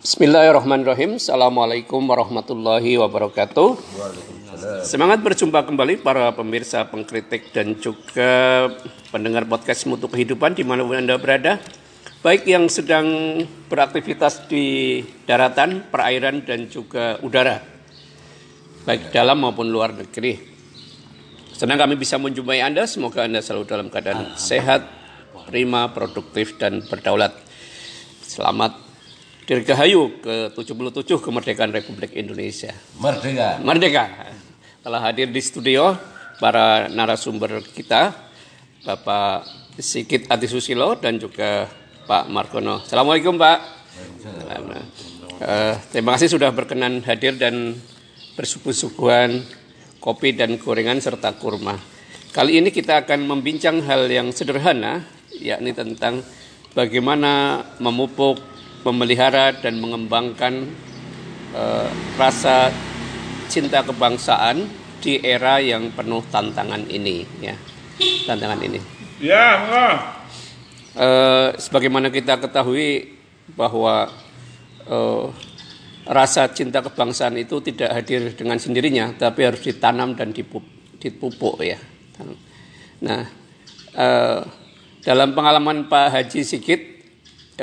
Bismillahirrahmanirrahim. Assalamualaikum warahmatullahi wabarakatuh. Semangat berjumpa kembali para pemirsa, pengkritik dan juga pendengar podcast Mutu Kehidupan di mana Anda berada. Baik yang sedang beraktivitas di daratan, perairan dan juga udara. Baik dalam maupun luar negeri. Senang kami bisa menjumpai Anda. Semoga Anda selalu dalam keadaan sehat, prima, produktif dan berdaulat. Selamat Dirgahayu ke-77 kemerdekaan Republik Indonesia. Merdeka. Merdeka. Telah hadir di studio para narasumber kita, Bapak Sigit Adisusilo dan juga Pak Margono. Assalamualaikum Pak. Uh, terima kasih sudah berkenan hadir dan bersuguh-suguhan kopi dan gorengan serta kurma. Kali ini kita akan membincang hal yang sederhana, yakni tentang bagaimana memupuk memelihara dan mengembangkan uh, rasa cinta kebangsaan di era yang penuh tantangan ini ya. Tantangan ini. Ya uh, sebagaimana kita ketahui bahwa uh, rasa cinta kebangsaan itu tidak hadir dengan sendirinya tapi harus ditanam dan dipupuk ya. Nah uh, dalam pengalaman Pak Haji Sigit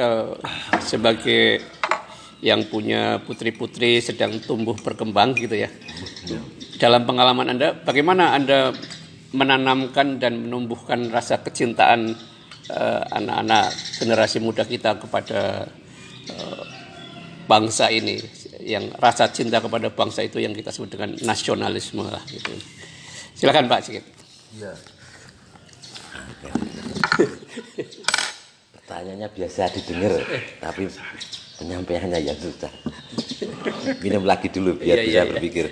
uh, sebagai yang punya putri-putri sedang tumbuh berkembang gitu ya. Dalam pengalaman Anda, bagaimana Anda menanamkan dan menumbuhkan rasa kecintaan eh, anak-anak generasi muda kita kepada uh, bangsa ini yang rasa cinta kepada bangsa itu yang kita sebut dengan nasionalisme lah gitu. Silakan Pak Sikit. Ya. Pertanyaannya biasa didengar, tapi penyampaiannya ya susah. Minum lagi dulu biar iya, bisa iya, iya. berpikir.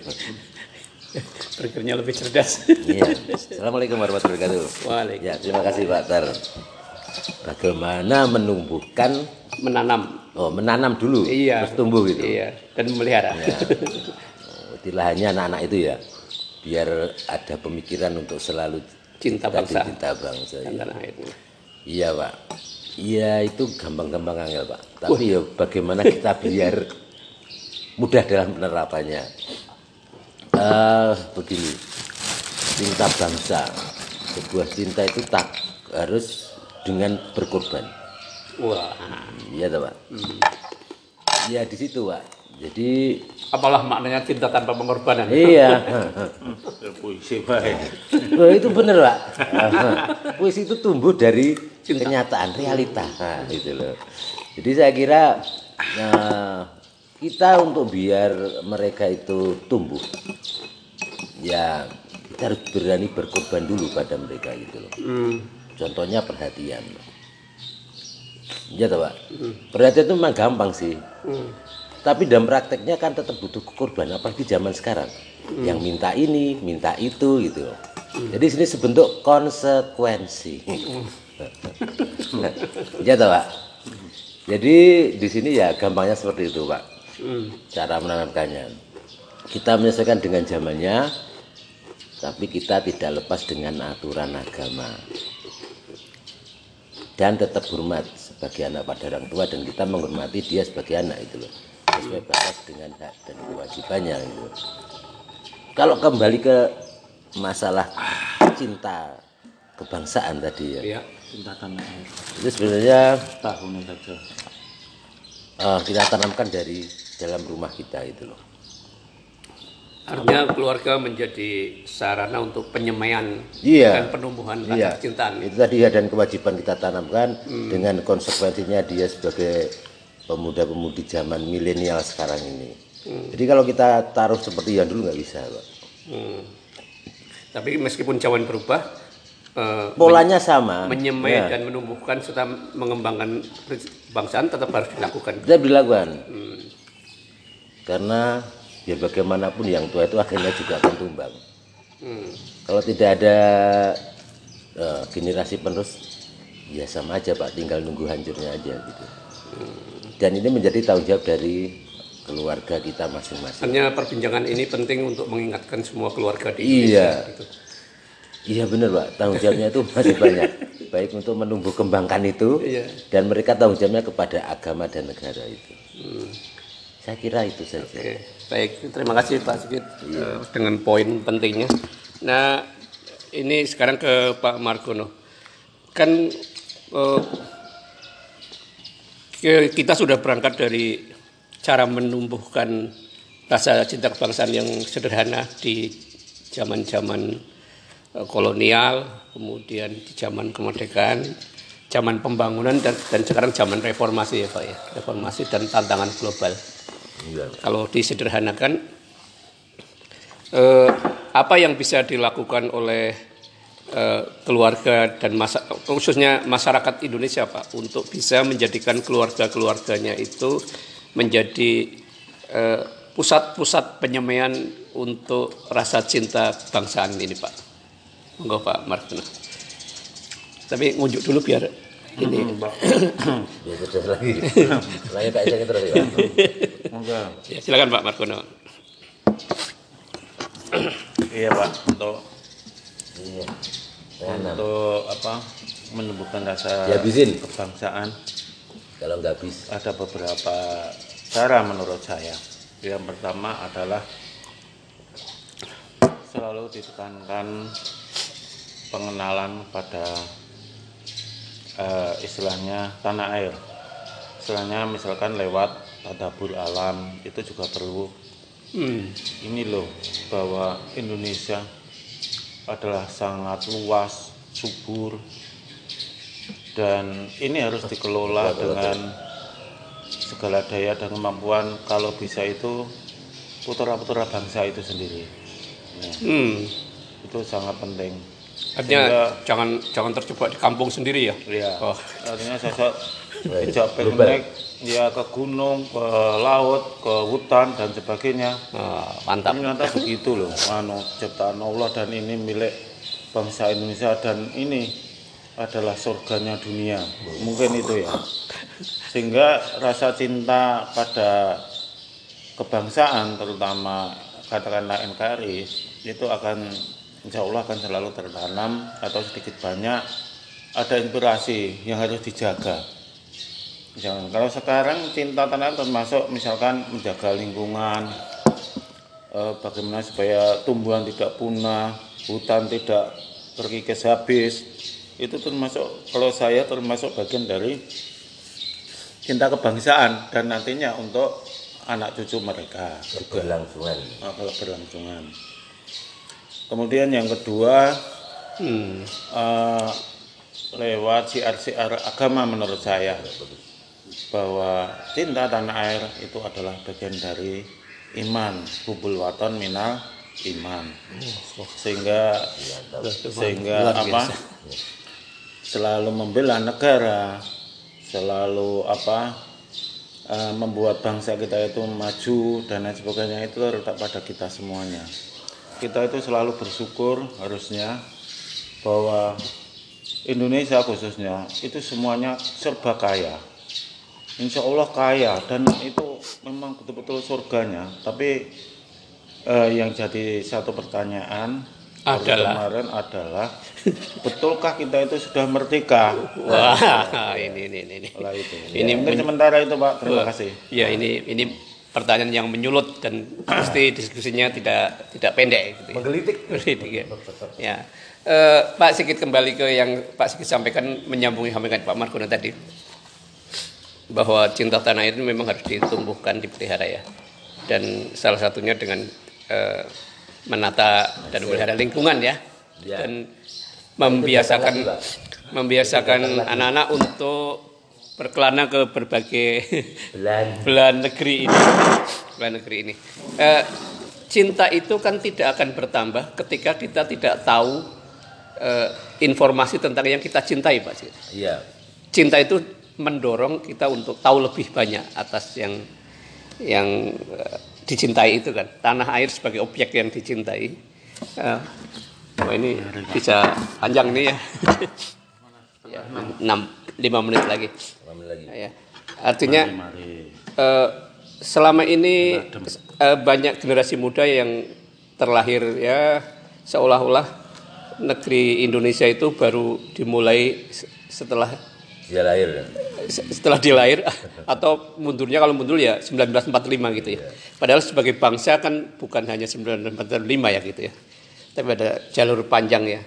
Berpikirnya lebih cerdas. Iya. Assalamualaikum warahmatullahi wabarakatuh. Waalaikumsalam. Ya, terima kasih Pak Tar. Bagaimana menumbuhkan menanam. Oh, menanam dulu iya. terus tumbuh gitu. Iya, dan memelihara. Ya. Istilahnya anak-anak itu ya biar ada pemikiran untuk selalu cinta bangsa. Cinta bangsa. Ya. Iya, Pak. Iya itu gampang-gampang angel pak. Tapi ya bagaimana kita biar mudah dalam penerapannya. Uh, begini, cinta bangsa, sebuah cinta itu tak harus dengan berkorban. Wah, iya pak. Hmm. Iya di situ pak. Jadi apalah maknanya cinta tanpa pengorbanan? Iya. Puisi baik. Oh, itu benar pak. Puisi itu tumbuh dari Cinta. kenyataan realita nah, gitu loh jadi saya kira nah, kita untuk biar mereka itu tumbuh ya kita harus berani berkorban dulu pada mereka gitu loh hmm. contohnya perhatian ya toh pak hmm. perhatian itu memang gampang sih hmm. Tapi dalam prakteknya kan tetap butuh korban apalagi zaman sekarang. Hmm. yang minta ini minta itu gitu. Hmm. jadi sini sebentuk konsekuensi. Hmm. Ya toh pak? Jadi di sini ya gampangnya seperti itu pak. Cara menanamkannya. Kita menyesuaikan dengan zamannya tapi kita tidak lepas dengan aturan agama. Dan tetap hormat sebagai anak pada orang tua dan kita menghormati dia sebagai anak itu loh sesuai batas dengan hak dan kewajibannya itu kalau kembali ke masalah cinta kebangsaan tadi ya, ya cinta tanah air. Itu sebenarnya tahun saja. uh, kita tanamkan dari dalam rumah kita itu loh. Artinya keluarga menjadi sarana untuk penyemaian iya, dan penumbuhan rasa iya, kecintaan. Itu tadi ya dan kewajiban kita tanamkan hmm. dengan konsekuensinya dia sebagai pemuda-pemudi zaman milenial sekarang ini. Hmm. Jadi kalau kita taruh seperti yang dulu nggak bisa, Pak. Hmm. Tapi meskipun zaman berubah, uh, polanya sama menyemai ya. dan menumbuhkan serta mengembangkan bangsaan tetap harus dilakukan tetap dilakukan hmm. karena ya bagaimanapun yang tua itu akhirnya juga akan tumbang hmm. kalau tidak ada uh, generasi penerus ya sama aja pak tinggal nunggu hancurnya aja gitu hmm. Dan ini menjadi tanggung jawab dari keluarga kita masing-masing. Hanya perbincangan ini penting untuk mengingatkan semua keluarga di Indonesia. Iya. Gitu. Iya benar pak, tanggung jawabnya itu masih banyak. baik untuk menumbuh kembangkan itu Iya. dan mereka tanggung jawabnya kepada agama dan negara itu. Saya kira itu saja. Oke, baik. Terima kasih Pak Sigit eh, dengan poin pentingnya. Nah, ini sekarang ke Pak Margono. Kan eh, ke- kita sudah berangkat dari cara menumbuhkan rasa cinta kebangsaan yang sederhana di zaman-zaman eh, kolonial, kemudian di zaman kemerdekaan, zaman pembangunan dan, dan sekarang zaman reformasi ya Pak ya, reformasi dan tantangan global Iya. kalau disederhanakan eh, apa yang bisa dilakukan oleh eh, keluarga dan masa, khususnya masyarakat Indonesia Pak untuk bisa menjadikan keluarga-keluarganya itu menjadi eh, pusat-pusat penyemaian untuk rasa cinta bangsaan ini Pak. Monggo Pak Martina. Tapi ngunjuk dulu biar ini Ya terus lagi. Lagi Pak terus ya. Ya, silakan Pak Margono. Iya Pak, untuk Iya. Tanam. untuk apa menumbuhkan rasa Dihabisin. kebangsaan Kalau nggak bisa. ada beberapa cara menurut saya. Yang pertama adalah selalu ditekankan pengenalan pada eh, istilahnya tanah air. Istilahnya misalkan lewat tadabur alam itu juga perlu Hmm. ini loh bahwa Indonesia adalah sangat luas, subur, dan ini harus dikelola dengan segala daya dan kemampuan. Kalau bisa itu putra-putra bangsa itu sendiri, Nah, Hmm. itu sangat penting. Artinya jangan jangan terjebak di kampung sendiri ya. Ya, Oh. artinya sosok tidak naik ya ke gunung, ke laut, ke hutan dan sebagainya. Ah, mantap. Ternyata begitu loh, anu ciptaan Allah dan ini milik bangsa Indonesia dan ini adalah surganya dunia. Mungkin itu ya. Sehingga rasa cinta pada kebangsaan terutama katakanlah NKRI itu akan insya Allah akan selalu tertanam atau sedikit banyak ada inspirasi yang harus dijaga. Jangan kalau sekarang cinta tanah termasuk misalkan menjaga lingkungan, eh, bagaimana supaya tumbuhan tidak punah, hutan tidak terkikis habis. Itu termasuk kalau saya termasuk bagian dari cinta kebangsaan dan nantinya untuk anak cucu mereka Keberlangsungan. eh, keberlangsungan. Kemudian yang kedua Hmm. eh, lewat siar-siar agama menurut saya bahwa cinta tanah air itu adalah bagian dari iman hubul waton minal iman. Sehingga sehingga apa? selalu membela negara selalu apa? Eh, membuat bangsa kita itu maju dan lain sebagainya itu terletak pada kita semuanya kita itu selalu bersyukur harusnya bahwa Indonesia khususnya itu semuanya serba kaya Insya Allah kaya dan itu memang betul-betul surganya tapi eh, yang jadi satu pertanyaan Adalah? kemarin adalah betulkah kita itu sudah merdeka Wah, ini ini ini. ini. Ini Ya, mungkin sementara itu Pak terima kasih Ya ini ini pertanyaan yang menyulut dan pasti diskusinya tidak tidak pendek gitu. ya. Menggelitik. Menggelitik ya. Ya. Eh, Pak Sigit kembali ke yang Pak Sigit sampaikan menyambungi sampaikan Pak Margono tadi bahwa cinta tanah air ini memang harus ditumbuhkan dipelihara ya dan salah satunya dengan eh, menata dan memelihara lingkungan ya Ya. dan membiasakan Itu membiasakan anak-anak untuk berkelana ke berbagai Belan. belahan negeri ini. Belahan negeri ini. Eh, cinta itu kan tidak akan bertambah ketika kita tidak tahu eh, informasi tentang yang kita cintai Pak Iya. cinta itu mendorong kita untuk tahu lebih banyak atas yang yang eh, dicintai itu kan. Tanah air sebagai objek yang dicintai. Eh, oh ini bisa panjang nih ya. Ya enam lima menit lagi Lama lagi. ya artinya mari eh, selama ini eh, banyak generasi muda yang terlahir ya seolah-olah negeri Indonesia itu baru dimulai setelah dia lahir setelah dia lahir atau mundurnya kalau mundur ya 1945 gitu ya. Padahal sebagai bangsa kan bukan hanya 1945 ya gitu ya. Tapi ada jalur panjang ya.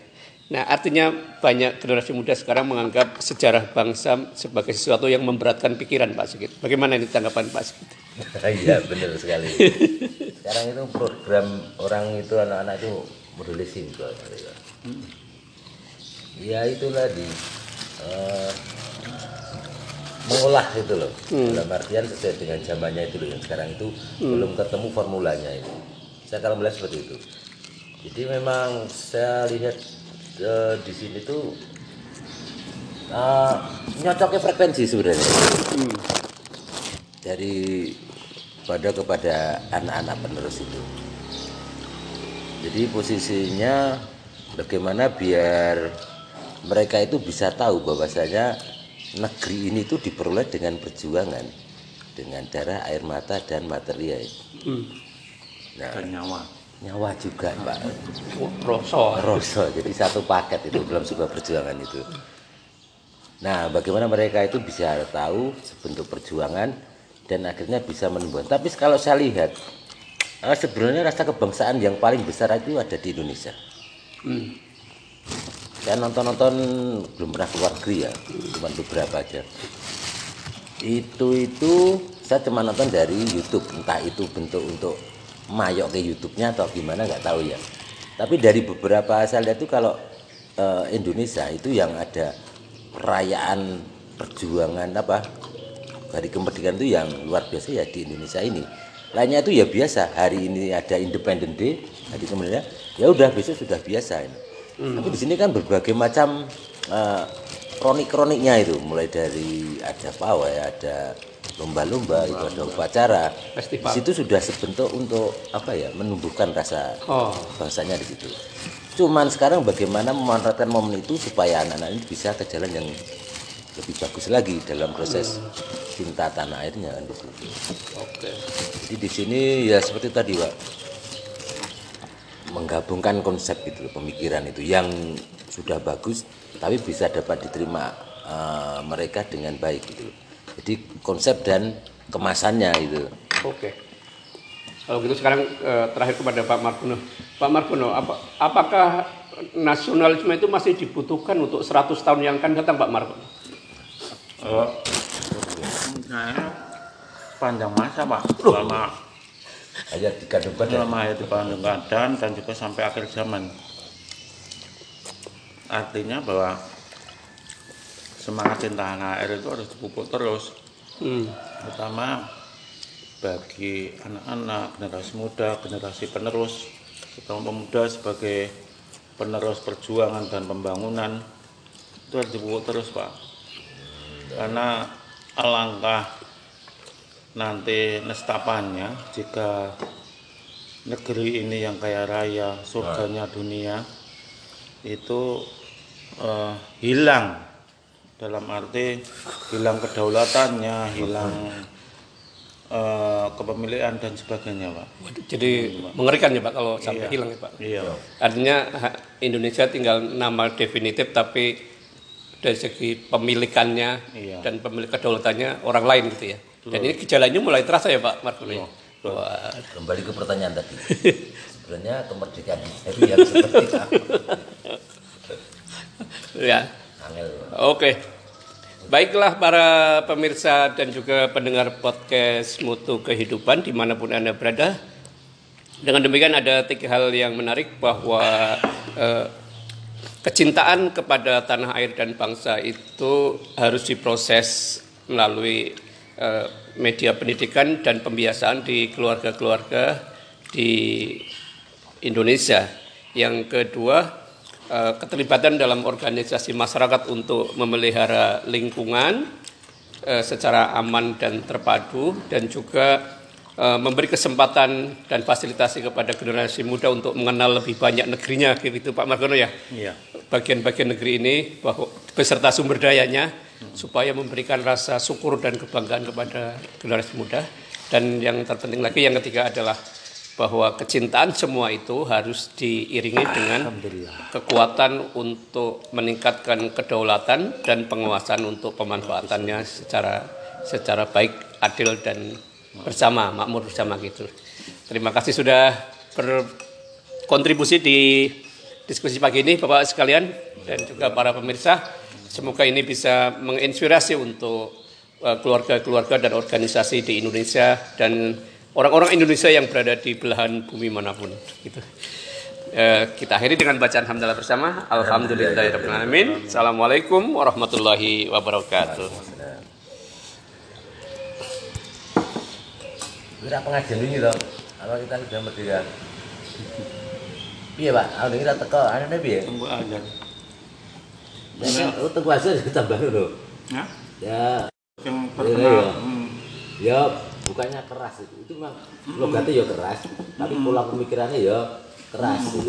Nah, artinya banyak generasi muda sekarang menganggap sejarah bangsa sebagai sesuatu yang memberatkan pikiran Pak Sigit. Bagaimana ini tanggapan Pak Sigit? Iya, benar sekali. Sekarang itu program orang itu anak-anak itu modelising kok. Ya itulah di uh, mengolah itu loh hmm. dalam artian sesuai dengan zamannya itu loh yang sekarang itu hmm. belum ketemu formulanya itu saya kalau melihat seperti itu jadi memang saya lihat uh, di sini tuh uh, nyocoknya frekuensi sebenarnya hmm. dari pada kepada anak-anak penerus itu jadi posisinya bagaimana biar mereka itu bisa tahu bahwasanya negeri ini tuh diperoleh dengan perjuangan dengan darah air mata dan material hmm. nah, dan nyawa nyawa juga pak. Rosso rosso jadi satu paket itu dalam sebuah perjuangan itu. Nah bagaimana mereka itu bisa tahu bentuk perjuangan dan akhirnya bisa menembus tapi kalau saya lihat eh, sebenarnya rasa kebangsaan yang paling besar itu ada di Indonesia. Hmm. Saya nonton-nonton belum pernah keluar negeri ya cuma beberapa aja. Itu itu saya cuma nonton dari YouTube entah itu bentuk untuk mayok ke YouTube-nya atau gimana nggak tahu ya. Tapi dari beberapa lihat itu kalau uh, Indonesia itu yang ada perayaan perjuangan apa hari kemerdekaan itu yang luar biasa ya di Indonesia ini. Lainnya itu ya biasa hari ini ada Independent Day hari kemerdekaan ya udah besok sudah biasa ini. Hmm. Tapi di sini kan berbagai macam uh, kronik-kroniknya itu, mulai dari ada pawai, ada lomba-lomba, itu ada upacara. Festival. Di situ sudah sebentuk untuk apa ya, menumbuhkan rasa oh. bangsanya di situ. Cuman sekarang bagaimana memanfaatkan momen itu supaya anak-anak ini bisa ke jalan yang lebih bagus lagi dalam proses hmm. cinta tanah airnya kan di situ. Oke. Jadi di sini ya seperti tadi, Pak menggabungkan konsep itu pemikiran itu yang sudah bagus tapi bisa dapat diterima uh, mereka dengan baik gitu jadi konsep dan kemasannya itu. Oke. Kalau gitu sekarang uh, terakhir kepada Pak Markuno Pak Markuno apa, apakah nasionalisme itu masih dibutuhkan untuk 100 tahun yang akan datang Pak Markuno uh, panjang masa Pak. Selama ayat dikandungkan dalam ayat dikandungkan dan juga sampai akhir zaman. Artinya bahwa semangat cinta tanah air itu harus dipupuk terus hmm. terutama bagi anak-anak generasi muda generasi penerus kaum pemuda sebagai penerus perjuangan dan pembangunan itu harus dipupuk terus pak karena alangkah nanti nestapannya jika negeri ini yang kaya raya surganya dunia itu uh, hilang dalam arti hilang kedaulatannya hilang uh, kepemilikan dan sebagainya pak jadi mengerikan ya pak kalau sampai iya. hilang ya pak iya artinya Indonesia tinggal nama definitif tapi dari segi pemilikannya iya. dan pemilik kedaulatannya orang lain gitu ya dan ini gejalanya mulai terasa ya Pak Marco oh, Kembali ke pertanyaan tadi. Sebenarnya kemerdekaan itu yang seperti apa? ya. Oke. Baiklah para pemirsa dan juga pendengar podcast Mutu Kehidupan di mana pun Anda berada. Dengan demikian ada tiga hal yang menarik bahwa eh, kecintaan kepada tanah air dan bangsa itu harus diproses melalui Eh, media pendidikan dan pembiasaan di keluarga-keluarga di Indonesia. Yang kedua, keterlibatan dalam organisasi masyarakat untuk memelihara lingkungan eh, secara aman dan terpadu dan juga memberi kesempatan dan fasilitasi kepada generasi muda untuk mengenal lebih banyak negerinya gitu Pak Margono ya. Iya. Bagian-bagian negeri ini bahwa beserta sumber dayanya supaya memberikan rasa syukur dan kebanggaan kepada generasi muda dan yang terpenting lagi yang ketiga adalah bahwa kecintaan semua itu harus diiringi dengan kekuatan untuk meningkatkan kedaulatan dan penguasaan untuk pemanfaatannya secara secara baik, adil dan bersama, makmur bersama gitu. Terima kasih sudah berkontribusi di diskusi pagi ini Bapak sekalian dan juga para pemirsa. Semoga ini bisa menginspirasi untuk eh, keluarga-keluarga dan organisasi di Indonesia dan orang-orang Indonesia yang berada di belahan bumi mana pun gitu. Eh, kita akhiri dengan bacaan hamdalah bersama. Alhamdulillahirrahmanirrahim. Assalamualaikum warahmatullahi wabarakatuh. Kira pengajian ini toh. Apa kita sudah merdeka? Iya Pak, aku kita teko, aneh piye? Tunggu aja. Ya, oh, tunggu aja tambah dulu. Ya, Ya, yang Iya, terkenal. iya. Hmm. ya bukannya keras itu. Itu memang logatnya ya keras, tapi pola pemikirannya ya keras gitu.